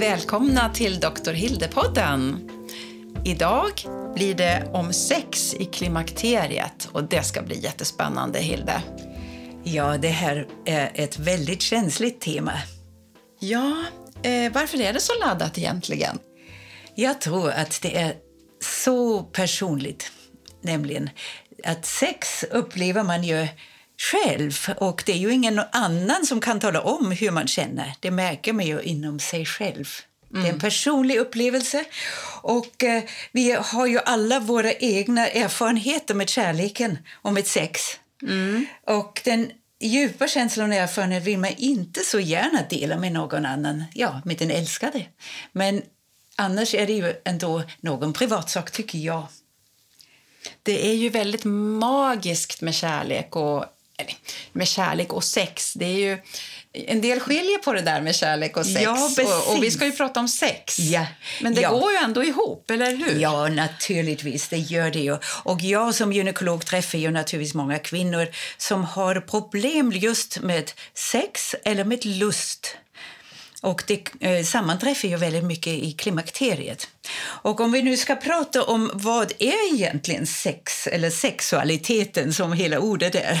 Välkomna till Dr. Hilde-podden. Idag blir det om sex i klimakteriet och det ska bli jättespännande, Hilde. Ja, det här är ett väldigt känsligt tema. Ja, eh, varför är det så laddat egentligen? Jag tror att det är så personligt, nämligen att sex upplever man ju själv och det är ju ingen annan som kan tala om hur man känner. Det märker man ju inom sig själv. Mm. Det är en personlig upplevelse. Och eh, Vi har ju alla våra egna erfarenheter med kärleken och med sex. Mm. Och den djupa känslan och erfarenheten vill man inte så gärna dela med någon annan, ja, med den älskade. Men annars är det ju ändå någon privatsak, tycker jag. Det är ju väldigt magiskt med kärlek och med kärlek och sex. Det är ju, en del skiljer på det där med kärlek och sex. Ja, och, och, vi ska ju prata om sex. Ja, Men det ja. går ju ändå ihop, eller hur? Ja, naturligtvis. Det gör det ju. Och jag som gynekolog träffar ju naturligtvis många kvinnor som har problem just med sex eller med lust. Och det eh, sammanträffar ju väldigt mycket i klimakteriet. Och om vi nu ska prata om vad är egentligen sex, eller sexualiteten som hela ordet är,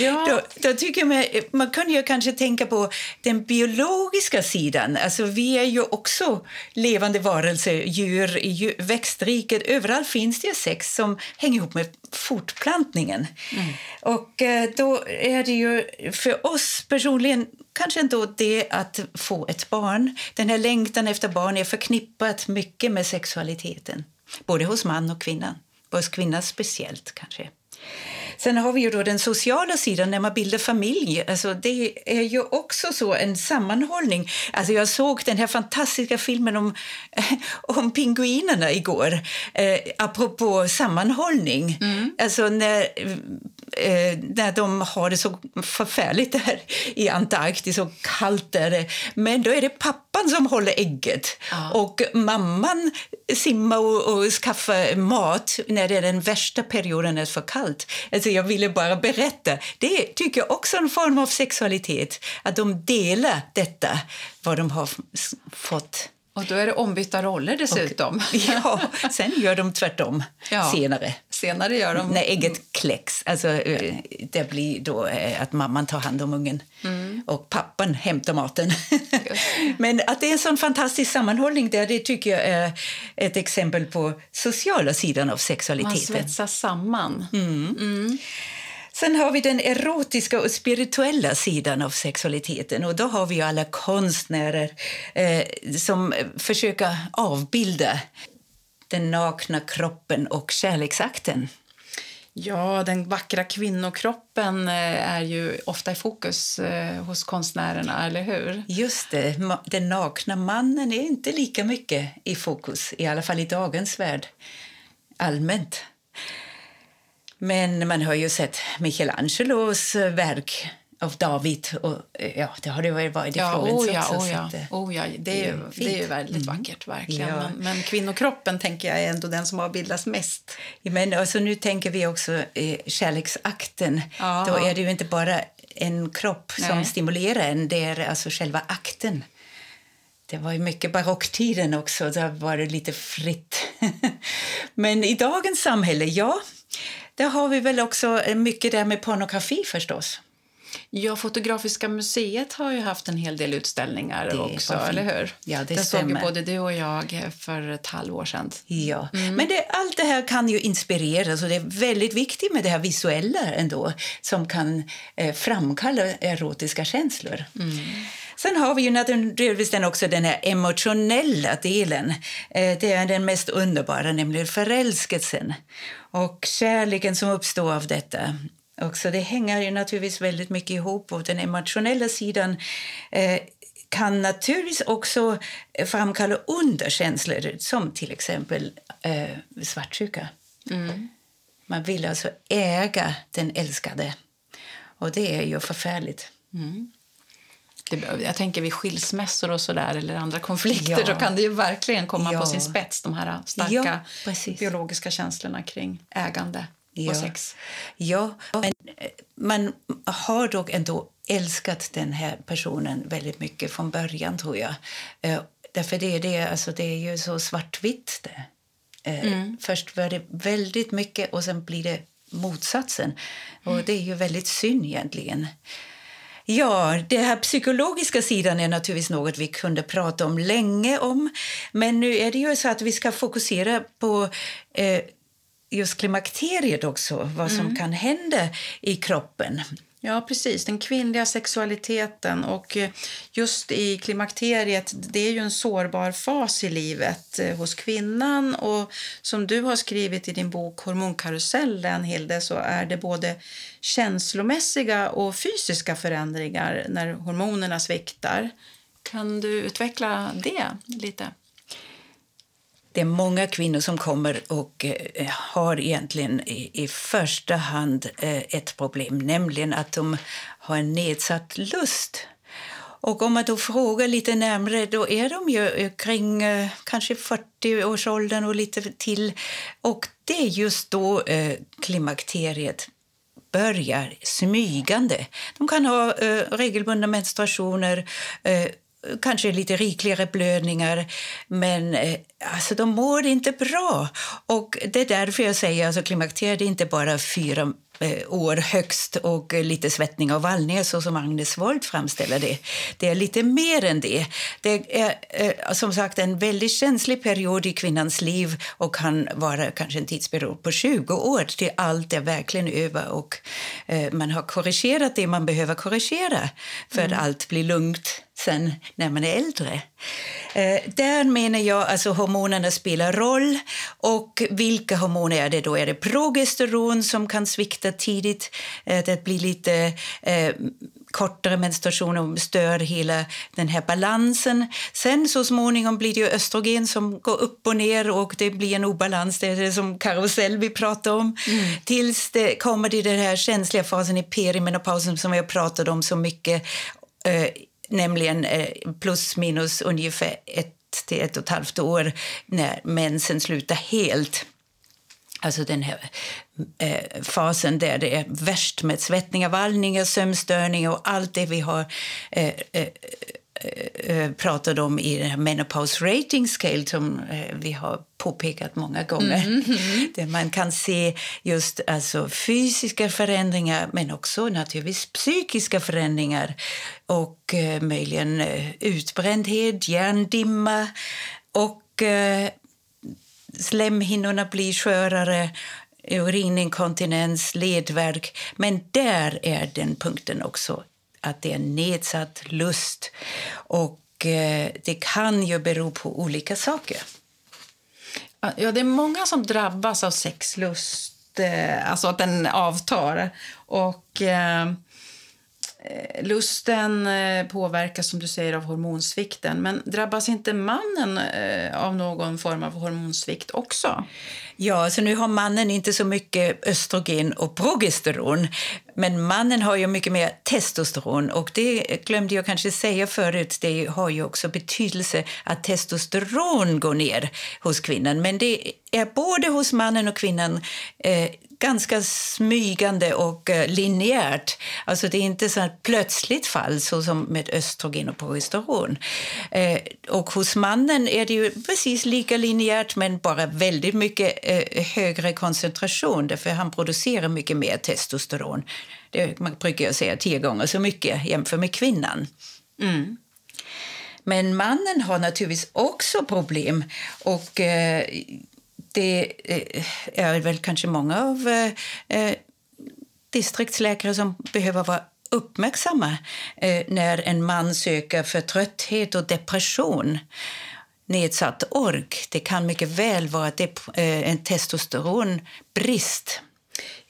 ja. då, då tycker man, man kan ju kanske tänka på den biologiska sidan. Alltså vi är ju också levande varelser, djur i växtriket. Överallt finns det sex som hänger ihop med fortplantningen. Mm. Och eh, då är det ju för oss personligen kanske ändå det att få ett barn. Den här längtan efter barn är förknippat mycket med sexualiteten. Både hos man och kvinna. Hos kvinna. speciellt kanske. Sen har vi ju då den sociala sidan när man bildar familj. Alltså det är ju också så en sammanhållning. Alltså jag såg den här fantastiska filmen om, om pingvinerna igår. Eh, apropå sammanhållning. Mm. Alltså när eh, när de har det så förfärligt där i Antarktis och kallt där. Men då är det pappan som håller ägget ja. och mamman simmar och, och skaffar mat när det är den värsta perioden är för kallt. Alltså jag ville bara berätta. Det tycker jag också är en form av sexualitet, att de delar detta, vad de har fått och då är det ombytta roller dessutom. Och, ja, sen gör de tvärtom ja, senare. Senare gör de... När ägget kläcks. Alltså, eh, det blir då eh, att mamman tar hand om ungen mm. och pappan hämtar maten. Men att det är en sån fantastisk sammanhållning där, det tycker jag är ett exempel på sociala sidan av sexualiteten. Man svetsas samman. Mm. Mm. Sen har vi den erotiska och spirituella sidan av sexualiteten. Och Då har vi alla konstnärer eh, som försöker avbilda den nakna kroppen och kärleksakten. Ja, den vackra kvinnokroppen eh, är ju ofta i fokus eh, hos konstnärerna, eller hur? Just det. Den nakna mannen är inte lika mycket i fokus, i alla fall i dagens värld, allmänt. Men man har ju sett Michelangelos verk av David. Och, ja, det har det varit i ja, Florens oh ja, också. Oh ja, oh ja. Det, är, det är ju väldigt mm. vackert, verkligen. Ja. Men, men, kvinnokroppen tänker jag är ändå den som har bildats mest. Men alltså, nu tänker vi också eh, kärleksakten. Ja. Då är det ju inte bara en kropp som Nej. stimulerar en, det är alltså själva akten. Det var ju mycket barocktiden också, där var det lite fritt. men i dagens samhälle, ja, där har vi väl också mycket där med pornografi förstås. Ja, Fotografiska museet har ju haft en hel del utställningar det också, eller hur? Ja, det, det stämmer. såg både du och jag för ett halvår sedan. Ja, mm. men det, allt det här kan ju inspirera, så det är väldigt viktigt med det här visuella ändå, som kan eh, framkalla erotiska känslor. Mm. Sen har vi ju naturligtvis den också den här emotionella delen. Eh, det är den mest underbara, nämligen förälskelsen och kärleken som uppstår av detta. Också det hänger ju naturligtvis väldigt mycket ihop. Och den emotionella sidan eh, kan naturligtvis också framkalla underkänslor som till exempel eh, svartsjuka. Mm. Man vill alltså äga den älskade. Och det är ju förfärligt. Mm. Det, jag tänker vid skilsmässor och så där, eller andra konflikter ja. då kan det ju verkligen komma ja. på sin spets, de här starka ja, biologiska känslorna kring ägande ja. och sex. Ja, men man har dock ändå älskat den här personen väldigt mycket från början, tror jag. Eh, därför det, det, alltså det är ju så svartvitt. Det. Eh, mm. Först var det väldigt mycket och sen blir det motsatsen. Och mm. det är ju väldigt synd egentligen. Ja, den här psykologiska sidan är naturligtvis något vi kunde prata om länge om. Men nu är det ju så att vi ska fokusera på eh, just klimakteriet också, vad som mm. kan hända i kroppen. Ja, precis. Den kvinnliga sexualiteten. och eh, Just i klimakteriet det är ju en sårbar fas i livet eh, hos kvinnan. och Som du har skrivit i din bok Hormonkarusellen, Hilde, så är det både känslomässiga och fysiska förändringar när hormonerna sviktar. Kan du utveckla det lite? Det är många kvinnor som kommer och eh, har egentligen i, i första hand eh, ett problem, nämligen att de har en nedsatt lust. Och om man då frågar lite närmare, då är de ju kring eh, kanske 40-årsåldern och lite till. Och det är just då eh, klimakteriet börjar smygande. De kan ha eh, regelbundna menstruationer, eh, kanske lite rikligare blödningar, men eh, alltså, de mår inte bra. Och Det är därför jag säger att alltså, klimakteriet är inte bara fyra Eh, år högst och lite svettning och vallningar så som Agnes Wold framställer det. Det är lite mer än det. Det är eh, som sagt en väldigt känslig period i kvinnans liv och kan vara kanske en tidsperiod på 20 år till allt är verkligen över och man har korrigerat det man behöver korrigera för mm. att allt blir lugnt sen när man är äldre. Eh, där menar jag alltså hormonerna spelar roll. Och vilka hormoner är det då? Är det progesteron som kan svikta tidigt? Eh, det blir lite eh, kortare menstruation och stör hela den här balansen. Sen så småningom blir det östrogen som går upp och ner och det blir en obalans. Det är det som karusell vi pratar om. Mm. Tills det kommer till den här känsliga fasen i perimenopausen som jag pratade om så mycket eh, nämligen eh, plus minus ungefär ett till ett och ett halvt år när mensen slutar helt. Alltså den här eh, fasen där det är värst med svettningar, vallningar, sömnstörningar och allt det vi har Eh, eh, pratade om i Menopause Rating Scale som eh, vi har påpekat många gånger. Mm, mm, Där man kan se just alltså, fysiska förändringar men också naturligtvis psykiska förändringar och eh, möjligen eh, utbrändhet, hjärndimma och eh, slemhinnorna blir skörare urininkontinens, ledvärk. Men där är den punkten också att det är nedsatt lust. Och eh, det kan ju bero på olika saker. Ja, det är många som drabbas av sexlust, eh, alltså att den avtar. Och eh, Eh, lusten eh, påverkas som du säger av hormonsvikten. Men drabbas inte mannen eh, av någon form av hormonsvikt också? Ja, så nu har mannen inte så mycket östrogen och progesteron. Men mannen har ju mycket mer testosteron. Och det glömde jag kanske säga förut. Det har ju också betydelse att testosteron går ner hos kvinnan. Men det är både hos mannen och kvinnan eh, ganska smygande och uh, linjärt. Alltså det är inte så ett plötsligt fall så som med östrogen och progesteron. Eh, och hos mannen är det ju precis lika linjärt men bara väldigt mycket eh, högre koncentration därför han producerar mycket mer testosteron. Det man brukar jag säga tio gånger så mycket jämfört med kvinnan. Mm. Men mannen har naturligtvis också problem. Och eh, det eh, är väl kanske många av eh, eh, distriktsläkare som behöver vara uppmärksamma eh, när en man söker för trötthet och depression nedsatt ork. Det kan mycket väl vara en testosteronbrist.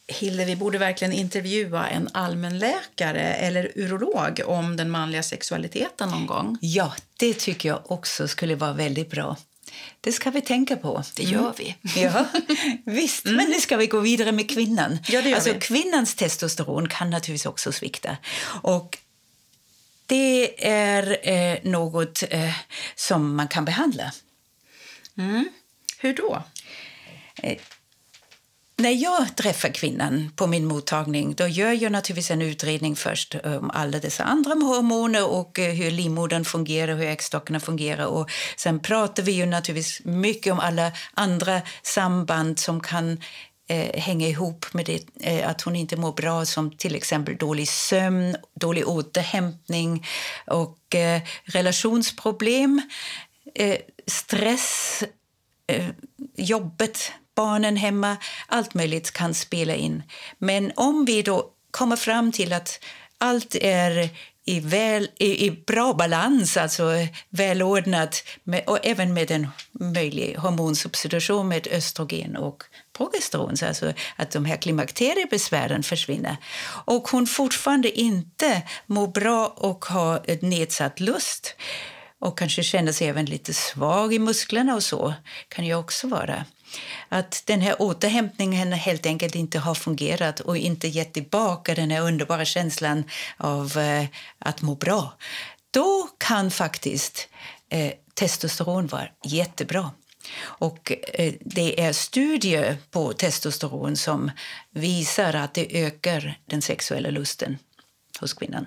Hilde, vi borde verkligen intervjua en allmänläkare eller urolog om den manliga sexualiteten någon gång. Ja, det tycker jag också skulle vara väldigt bra. Det ska vi tänka på. Det gör mm. vi. Ja, visst, mm. men nu ska vi gå vidare med kvinnan. Ja, det alltså, vi. Kvinnans testosteron kan naturligtvis också svikta. Och det är eh, något eh, som man kan behandla. Mm. Hur då? När jag träffar kvinnan på min mottagning då gör jag naturligtvis en utredning först om alla dessa andra hormoner och eh, hur livmodern fungerar, hur äggstockarna fungerar. Och sen pratar vi ju naturligtvis mycket om alla andra samband som kan eh, hänga ihop med det, eh, att hon inte mår bra som till exempel dålig sömn, dålig återhämtning och eh, relationsproblem, eh, stress, eh, jobbet barnen hemma, allt möjligt kan spela in. Men om vi då kommer fram till att allt är i, väl, i, i bra balans, alltså välordnat med, och även med en möjlig hormonsubstitution med östrogen och progesteron, alltså att de här klimakteriebesvären försvinner. Och hon fortfarande inte mår bra och har nedsatt lust och kanske känner sig även lite svag i musklerna och så kan ju också vara att den här återhämtningen helt enkelt inte har fungerat och inte gett tillbaka den här underbara känslan av eh, att må bra. Då kan faktiskt eh, testosteron vara jättebra. Och eh, det är studier på testosteron som visar att det ökar den sexuella lusten hos kvinnan.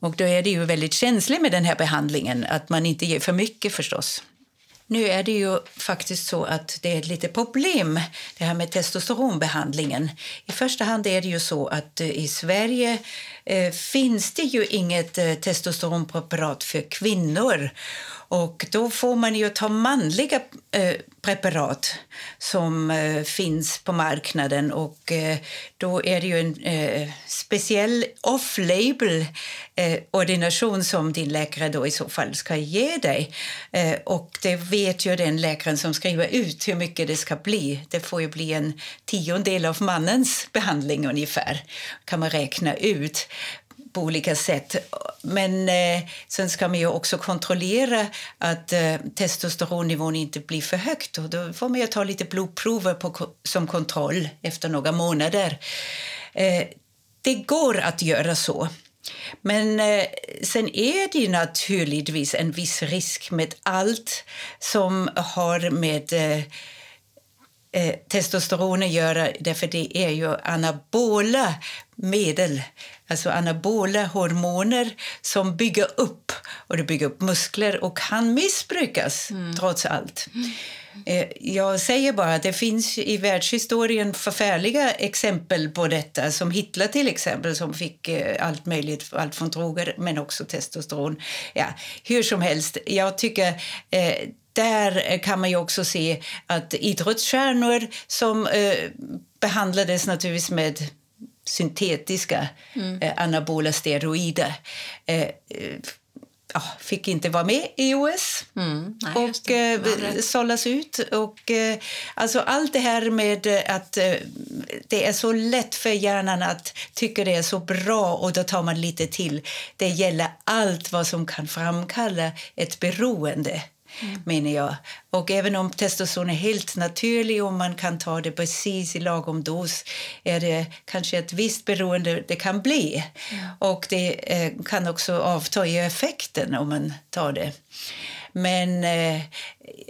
Och då är det ju väldigt känsligt med den här behandlingen, att man inte ger för mycket förstås. Nu är det ju faktiskt så att det är lite problem det här med testosteronbehandlingen. I första hand är det ju så att eh, i Sverige Eh, finns det ju inget eh, testosteronpreparat för kvinnor och då får man ju ta manliga eh, preparat som eh, finns på marknaden och eh, då är det ju en eh, speciell off-label eh, ordination som din läkare då i så fall ska ge dig. Eh, och det vet ju den läkaren som skriver ut hur mycket det ska bli. Det får ju bli en tiondel av mannens behandling ungefär, kan man räkna ut på olika sätt. Men eh, sen ska man ju också kontrollera att eh, testosteronnivån inte blir för högt. Och då får man ju ta lite blodprover på, som kontroll efter några månader. Eh, det går att göra så. Men eh, sen är det naturligtvis en viss risk med allt som har med eh, eh, testosteron att göra, därför det är ju anabola medel, alltså anabola hormoner som bygger upp och det bygger upp muskler och kan missbrukas mm. trots allt. Mm. Jag säger bara att det finns i världshistorien förfärliga exempel på detta som Hitler till exempel som fick eh, allt möjligt, allt från droger men också testosteron. Ja, hur som helst, jag tycker eh, där kan man ju också se att idrottsstjärnor som eh, behandlades naturligtvis med syntetiska mm. eh, anabola steroider eh, eh ja, fick inte vara med i OS mm. Nej, och eh, sållas ut. Och, eh, alltså allt det här med att eh, det är så lätt för hjärnan att tycka det är så bra och då tar man lite till. Det gäller allt vad som kan framkalla ett beroende mm. menar jag. Och även om testosteron är helt naturlig och man kan ta det precis i lagom dos är det kanske ett visst beroende det kan bli. Mm. Och det eh, kan också avta i effekten om man tar det. Men eh,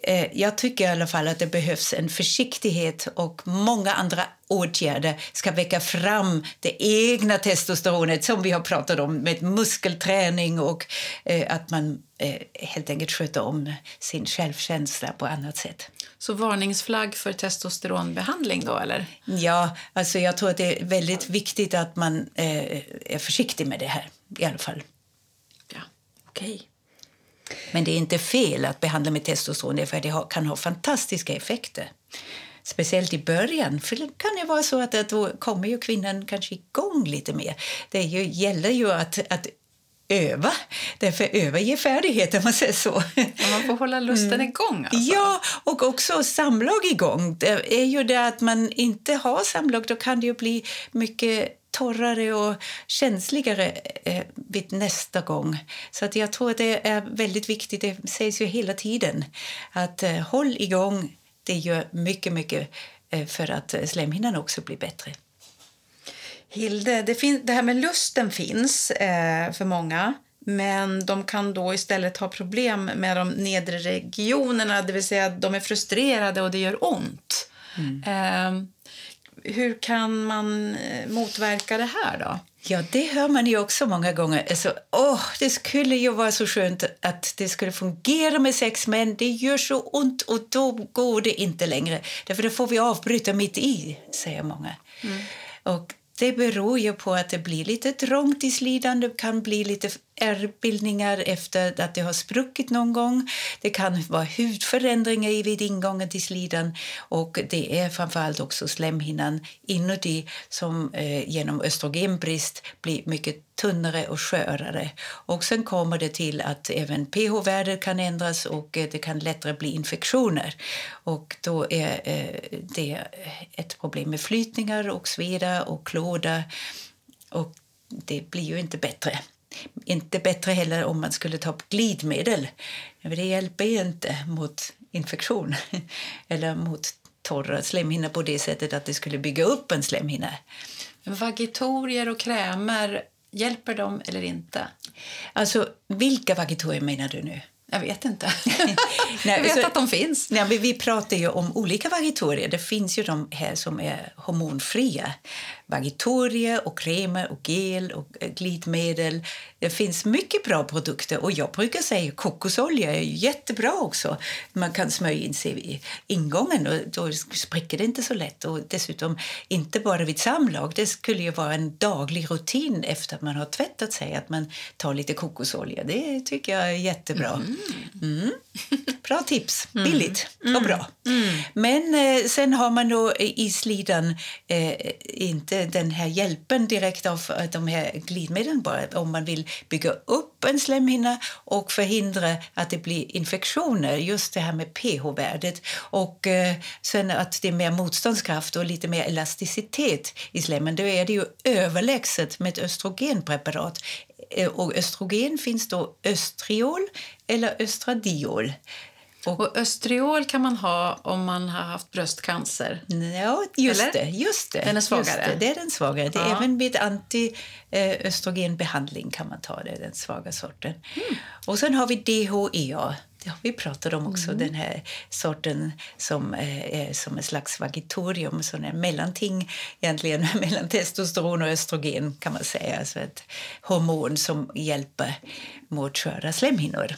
eh, jag tycker i alla fall att det behövs en försiktighet och många andra åtgärder ska väcka fram det egna testosteronet som vi har pratat om med muskelträning och eh, att man eh, helt enkelt sköter om sin självkänsla på annat sätt. Så varningsflagg för testosteronbehandling då eller? Ja, alltså jag tror att det är väldigt viktigt att man eh, är försiktig med det här i alla fall. Ja, okej. Okay. Men det är inte fel att behandla med testosteron för det kan ha fantastiska effekter. Speciellt i början, för det kan ju vara så att då kommer ju kvinnan kanske igång lite mer. Det ju, gäller ju att, att öva. Därför öva ger färdigheter, man säger så. Ja, man får hålla lusten mm. igång. Alltså. Ja, och också samlag igång. Det är ju det att man inte har samlag, då kan det ju bli mycket torrare och känsligare eh, vid nästa gång. Så att jag tror att det är väldigt viktigt, det sägs ju hela tiden, att eh, håll igång. Det gör mycket, mycket eh, för att slemhinnan också blir bättre. Hilde, det, fin- det här med lusten finns eh, för många men de kan då istället ha problem med de nedre regionerna, det vill säga att de är frustrerade och det gör ont. Eh, hur kan man eh, motverka det här då? Ja, det hör man ju också många gånger. Alltså, åh, det skulle ju vara så skönt att det skulle fungera med sex, men det gör så ont och då går det inte längre. Därför då får vi avbryta mitt i, säger många. Och det beror ju på att det blir lite trångt i slidan. Det kan bli lite ärrbildningar efter att det har spruckit någon gång. Det kan vara hudförändringar vid ingången till slidan. Och det är framförallt också slemhinnan inuti som eh, genom östrogenbrist blir mycket tunnare och skörare. Och sen kommer det till att även pH-värdet kan ändras och eh, det kan lättare bli infektioner. Och då är eh, det ett problem med flytningar och sveda och klåda. Och det blir ju inte bättre. Inte bättre heller om man skulle ta glidmedel. Det hjälper ju inte mot infektion eller mot torra slemhinnor på det sättet att det skulle bygga upp en slemhinna. Vagitorier och krämer, hjälper de eller inte? Alltså, vilka vagitorier menar du nu? Jag vet inte. Jag vet så- att de finns. Nej, vi pratar ju om olika vagitorier. Det finns ju de här som är hormonfria. Vagitorier och kremer och gel och eh, glidmedel. Det finns mycket bra produkter och jag brukar säga kokosolja är jättebra också. Man kan smörja in sig i ingången och då spricker det inte så lätt. Och dessutom inte bara vid samlag. Det skulle ju vara en daglig rutin efter att man har tvättat sig att man tar lite kokosolja. Det tycker jag är jättebra. Mm. Bra tips. Billigt och bra. Men eh, sen har man då i slidan eh, inte den här hjälpen direkt av eh, de här glidmedlen bara. Om man vill bygga upp en slemhinna och förhindra att det blir infektioner. Just det här med pH-värdet. Och eh, sen att det är mer motståndskraft och lite mer elasticitet i slemmen. Då är det ju överlägset med ett östrogenpreparat. Eh, Och östrogen finns då östriol eller östradiol. Och östriol kan man ha om man har haft bröstcancer. Ja, just Eller? det. Just det. Den är svagare. Det, det är den svagare. Det är Ja. Även vid antiöstrogenbehandling kan man ta det, den svaga sorten. Mm. Och sen har vi DHEA. Det har vi pratat om också, Mm. den här sorten som eh, är som en slags vagitorium, som är mellanting egentligen mellan testosteron och östrogen kan man säga. Alltså ett hormon som hjälper mot sköra slemhinnor.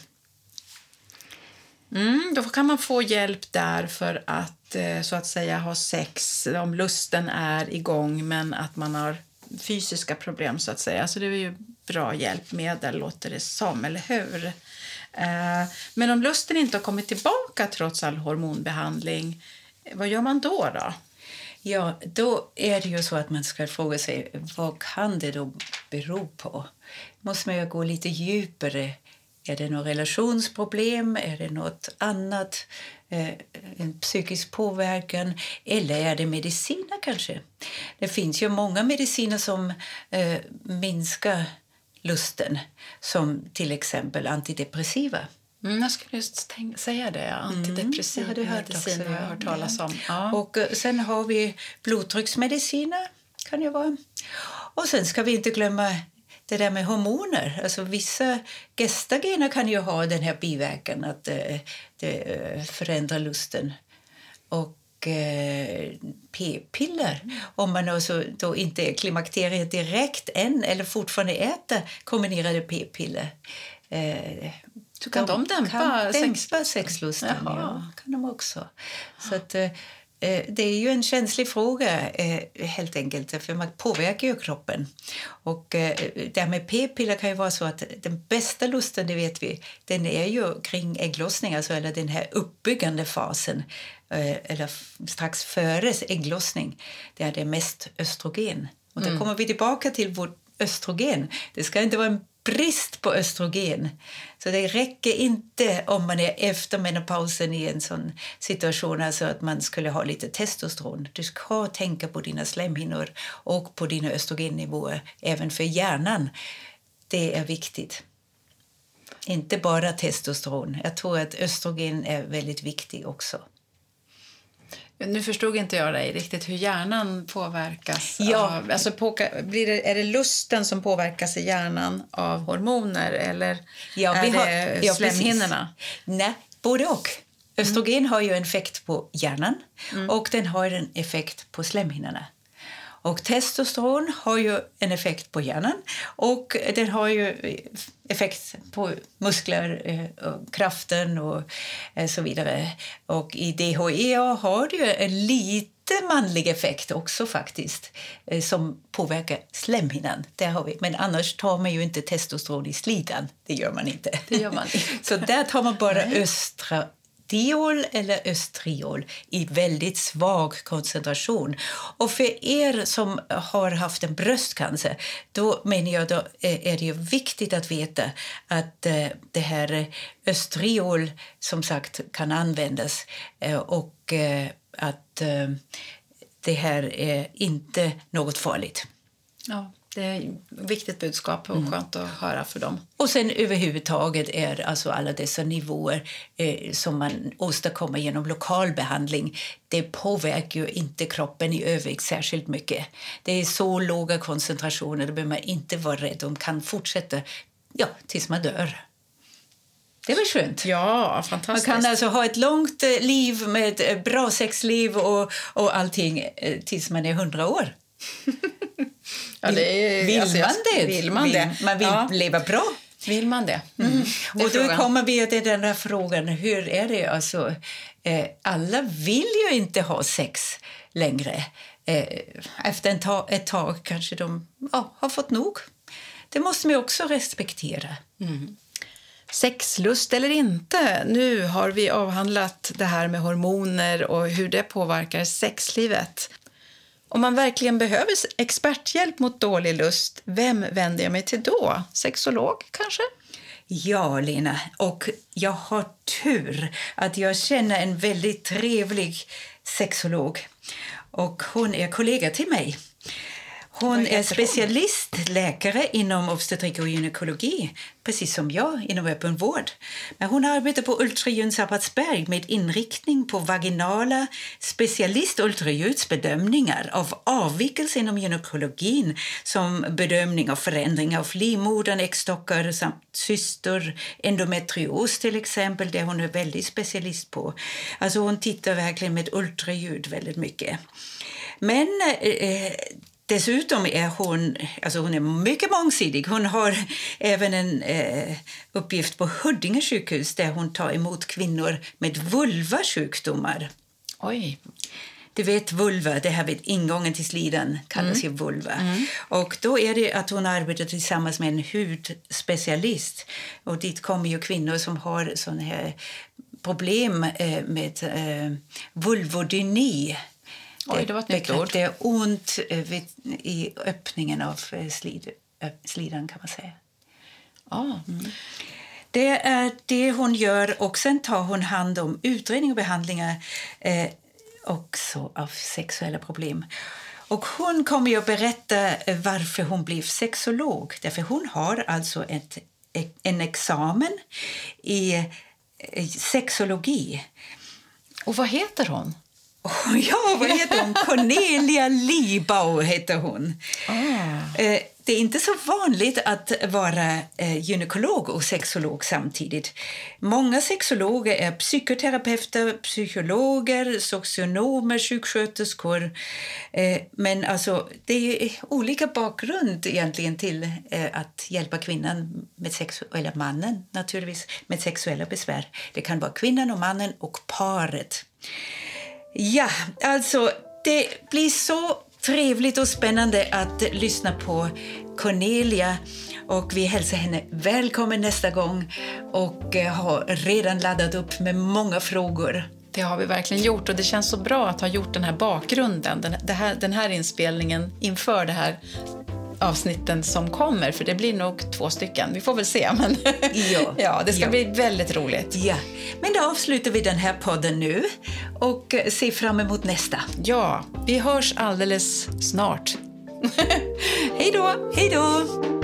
Mm, då kan man få hjälp där för att eh, så att säga ha sex om lusten är igång men att man har fysiska problem så att säga. Så det är ju bra hjälpmedel låter det som, eller hur? Eh, men om lusten inte har kommit tillbaka trots all hormonbehandling, vad gör man då? då? Ja, då är det ju så att man ska fråga sig vad kan det då bero på? Måste man ju gå lite djupare. Är det något relationsproblem? Är det något annat? Eh, en psykisk påverkan? Eller är det mediciner kanske? Det finns ju många mediciner som eh, minskar lusten, som till exempel antidepressiva. Mm, jag skulle just tänk- säga det. Antidepressiv det har du hört medicin också, har jag ja. hört talas om. Ja. Och eh, sen har vi blodtrycksmediciner, kan det vara. Och sen ska vi inte glömma det där med hormoner. Alltså vissa gestagener kan ju ha den här biverkan att eh, det eh, förändrar lusten. Och p-piller, om man alltså då inte är klimakteriet direkt än eller fortfarande äter kombinerade p-piller. Eh, Så kan de dämpa kan sex- dämpa sexlusten? Jaha. Ja, kan de också. Så att, eh, eh, det är ju en känslig fråga, eh, helt enkelt, för man påverkar ju kroppen. Och eh, det här med p-piller kan ju vara så att den bästa lusten, det vet vi, den är ju kring ägglossning, alltså, eller den här uppbyggande fasen, eh, eller strax före ägglossning, där det är mest östrogen. Och där kommer vi tillbaka till vårt östrogen. Det ska inte vara en brist på östrogen. Så det räcker inte om man är efter menopausen i en sån situation alltså att man skulle ha lite testosteron. Du ska tänka på dina slemhinnor och på dina östrogennivåer även för hjärnan. Det är viktigt. Inte bara testosteron. Jag tror att östrogen är väldigt viktig också. Nu förstod inte jag dig riktigt hur hjärnan påverkas. Ja. Av, alltså påka, blir det, är det lusten som påverkas i hjärnan av hormoner eller Ja, är har- det ja, slemhinnorna? Nej, både och. Östrogen har ju en effekt på hjärnan och den har en effekt på slemhinnorna. Och testosteron har ju en effekt på hjärnan och den har ju effekt på muskler, eh, och kraften och eh, så vidare. Och i DHEA har det ju en lite manlig effekt också faktiskt eh, som påverkar slemhinnan. Där har vi. Men annars tar man ju inte testosteron i slidan. Det gör man inte. Det gör man inte. Så där tar man bara östra diol eller östriol i väldigt svag koncentration. Och för er som har haft en bröstcancer då menar jag då eh, är det viktigt att veta att eh, det här östriol som sagt kan användas eh, och att det här är inte något farligt. Ja. Det är ett viktigt budskap och skönt att höra för dem. Och sen överhuvudtaget är alltså alla dessa nivåer eh, som man åstadkommer genom lokal behandling det påverkar ju inte kroppen i övrigt särskilt mycket. Det är så låga koncentrationer, det behöver man inte vara rädd De kan fortsätta ja, tills man dör. Det är väl skönt? Ja, fantastiskt. Man kan alltså ha ett långt eh, liv med ett bra sexliv och, och allting eh, tills man är hundra år. Ja, är, vill alltså, man det? Vill man det? man vill ja. leva bra. Vill man det? Mm. mm. det och då frågan. kommer vi till den här frågan, hur är det? Alltså, eh, alla vill ju inte ha sex längre. Eh, efter en ta ett tag kanske de ja, har fått nog. Det måste man också respektera. Mm. Sexlust eller inte? Nu har vi avhandlat det här med hormoner och hur det påverkar sexlivet. Om man verkligen behöver experthjälp mot dålig lust, vem vänder jag mig till då? Sexolog kanske? Ja, Lena. Och jag har tur att jag känner en väldigt trevlig sexolog. Och hon är kollega till mig. Hon är specialistläkare inom obstetrik och gynekologi, precis som jag inom öppenvård. Men hon arbetar på Ultraljud Sabbatsberg med inriktning på vaginala specialist-ultraljudsbedömningar av avvikelser inom gynekologin som bedömning av förändringar av livmodern, äggstockar samt cystor, endometrios till exempel, det hon är väldigt specialist på. Alltså hon tittar verkligen med ultraljud väldigt mycket. Men eh, Dessutom är hon, alltså hon är mycket mångsidig. Hon har även en eh, uppgift på Huddinge sjukhus där hon tar emot kvinnor med vulvasjukdomar. Oj. Du vet vulva, det här vid ingången till slidan kallas mm. vulva. Mm. Och då är det att hon arbetar tillsammans med en hudspecialist. Och dit kommer ju kvinnor som har såna här problem eh, med eh, vulvodyni Oj, det var ett nytt ord. Det är ont eh, vid, i öppningen av eh, slid, slidan kan man säga. Ah. Mm. Det är det hon gör och sen tar hon hand om utredning och behandlingar eh, också av sexuella problem. Och hon kommer att berätta eh, varför hon blev sexolog. Därför hon har alltså ett, en examen i sexologi. Och vad heter hon? Oh, ja, vad heter hon? Cornelia Libau heter hon. Ah. Eh, det är inte så vanligt att vara eh, gynekolog och sexolog samtidigt. Många sexologer är psykoterapeuter, psykologer, socionomer, sjuksköterskor. Eh, men alltså, det är olika bakgrund egentligen till att hjälpa kvinnan med eller mannen naturligtvis med sexuella besvär. Det kan vara kvinnan och mannen och paret. Ja, alltså det blir så trevligt och spännande att lyssna på Cornelia och vi hälsar henne välkommen nästa gång och eh, har redan laddat upp med många frågor. Det har vi verkligen gjort och det känns så bra att ha gjort den här bakgrunden, den, här, den här inspelningen inför det här avsnitten som kommer, för det blir nog två stycken. Vi får väl se. Men ja, ja, det ska ja. bli väldigt roligt. Ja. Men då avslutar vi den här podden nu och ser fram emot nästa. Ja, vi hörs alldeles snart. Hej då! Hej då!